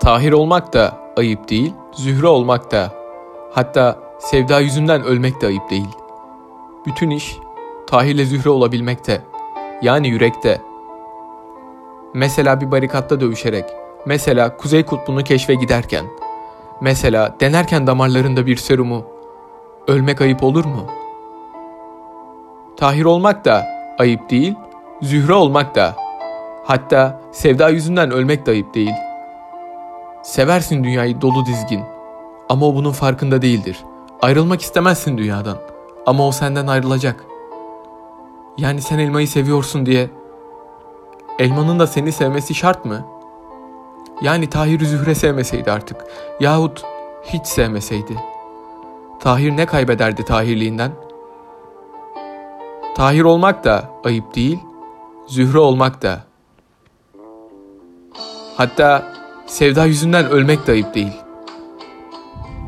Tahir olmak da ayıp değil, Zühre olmak da. Hatta sevda yüzünden ölmek de ayıp değil. Bütün iş Tahir'le Zühre olabilmekte. Yani yürekte. Mesela bir barikatta dövüşerek, mesela Kuzey Kutbu'nu keşfe giderken, mesela denerken damarlarında bir serumu, ölmek ayıp olur mu? Tahir olmak da ayıp değil, Zühre olmak da. Hatta sevda yüzünden ölmek de ayıp değil. Seversin dünyayı dolu dizgin ama o bunun farkında değildir. Ayrılmak istemezsin dünyadan ama o senden ayrılacak. Yani sen elmayı seviyorsun diye elmanın da seni sevmesi şart mı? Yani Tahir Zühre sevmeseydi artık yahut hiç sevmeseydi. Tahir ne kaybederdi Tahirliğinden? Tahir olmak da ayıp değil, Zühre olmak da. Hatta sevda yüzünden ölmek de ayıp değil.''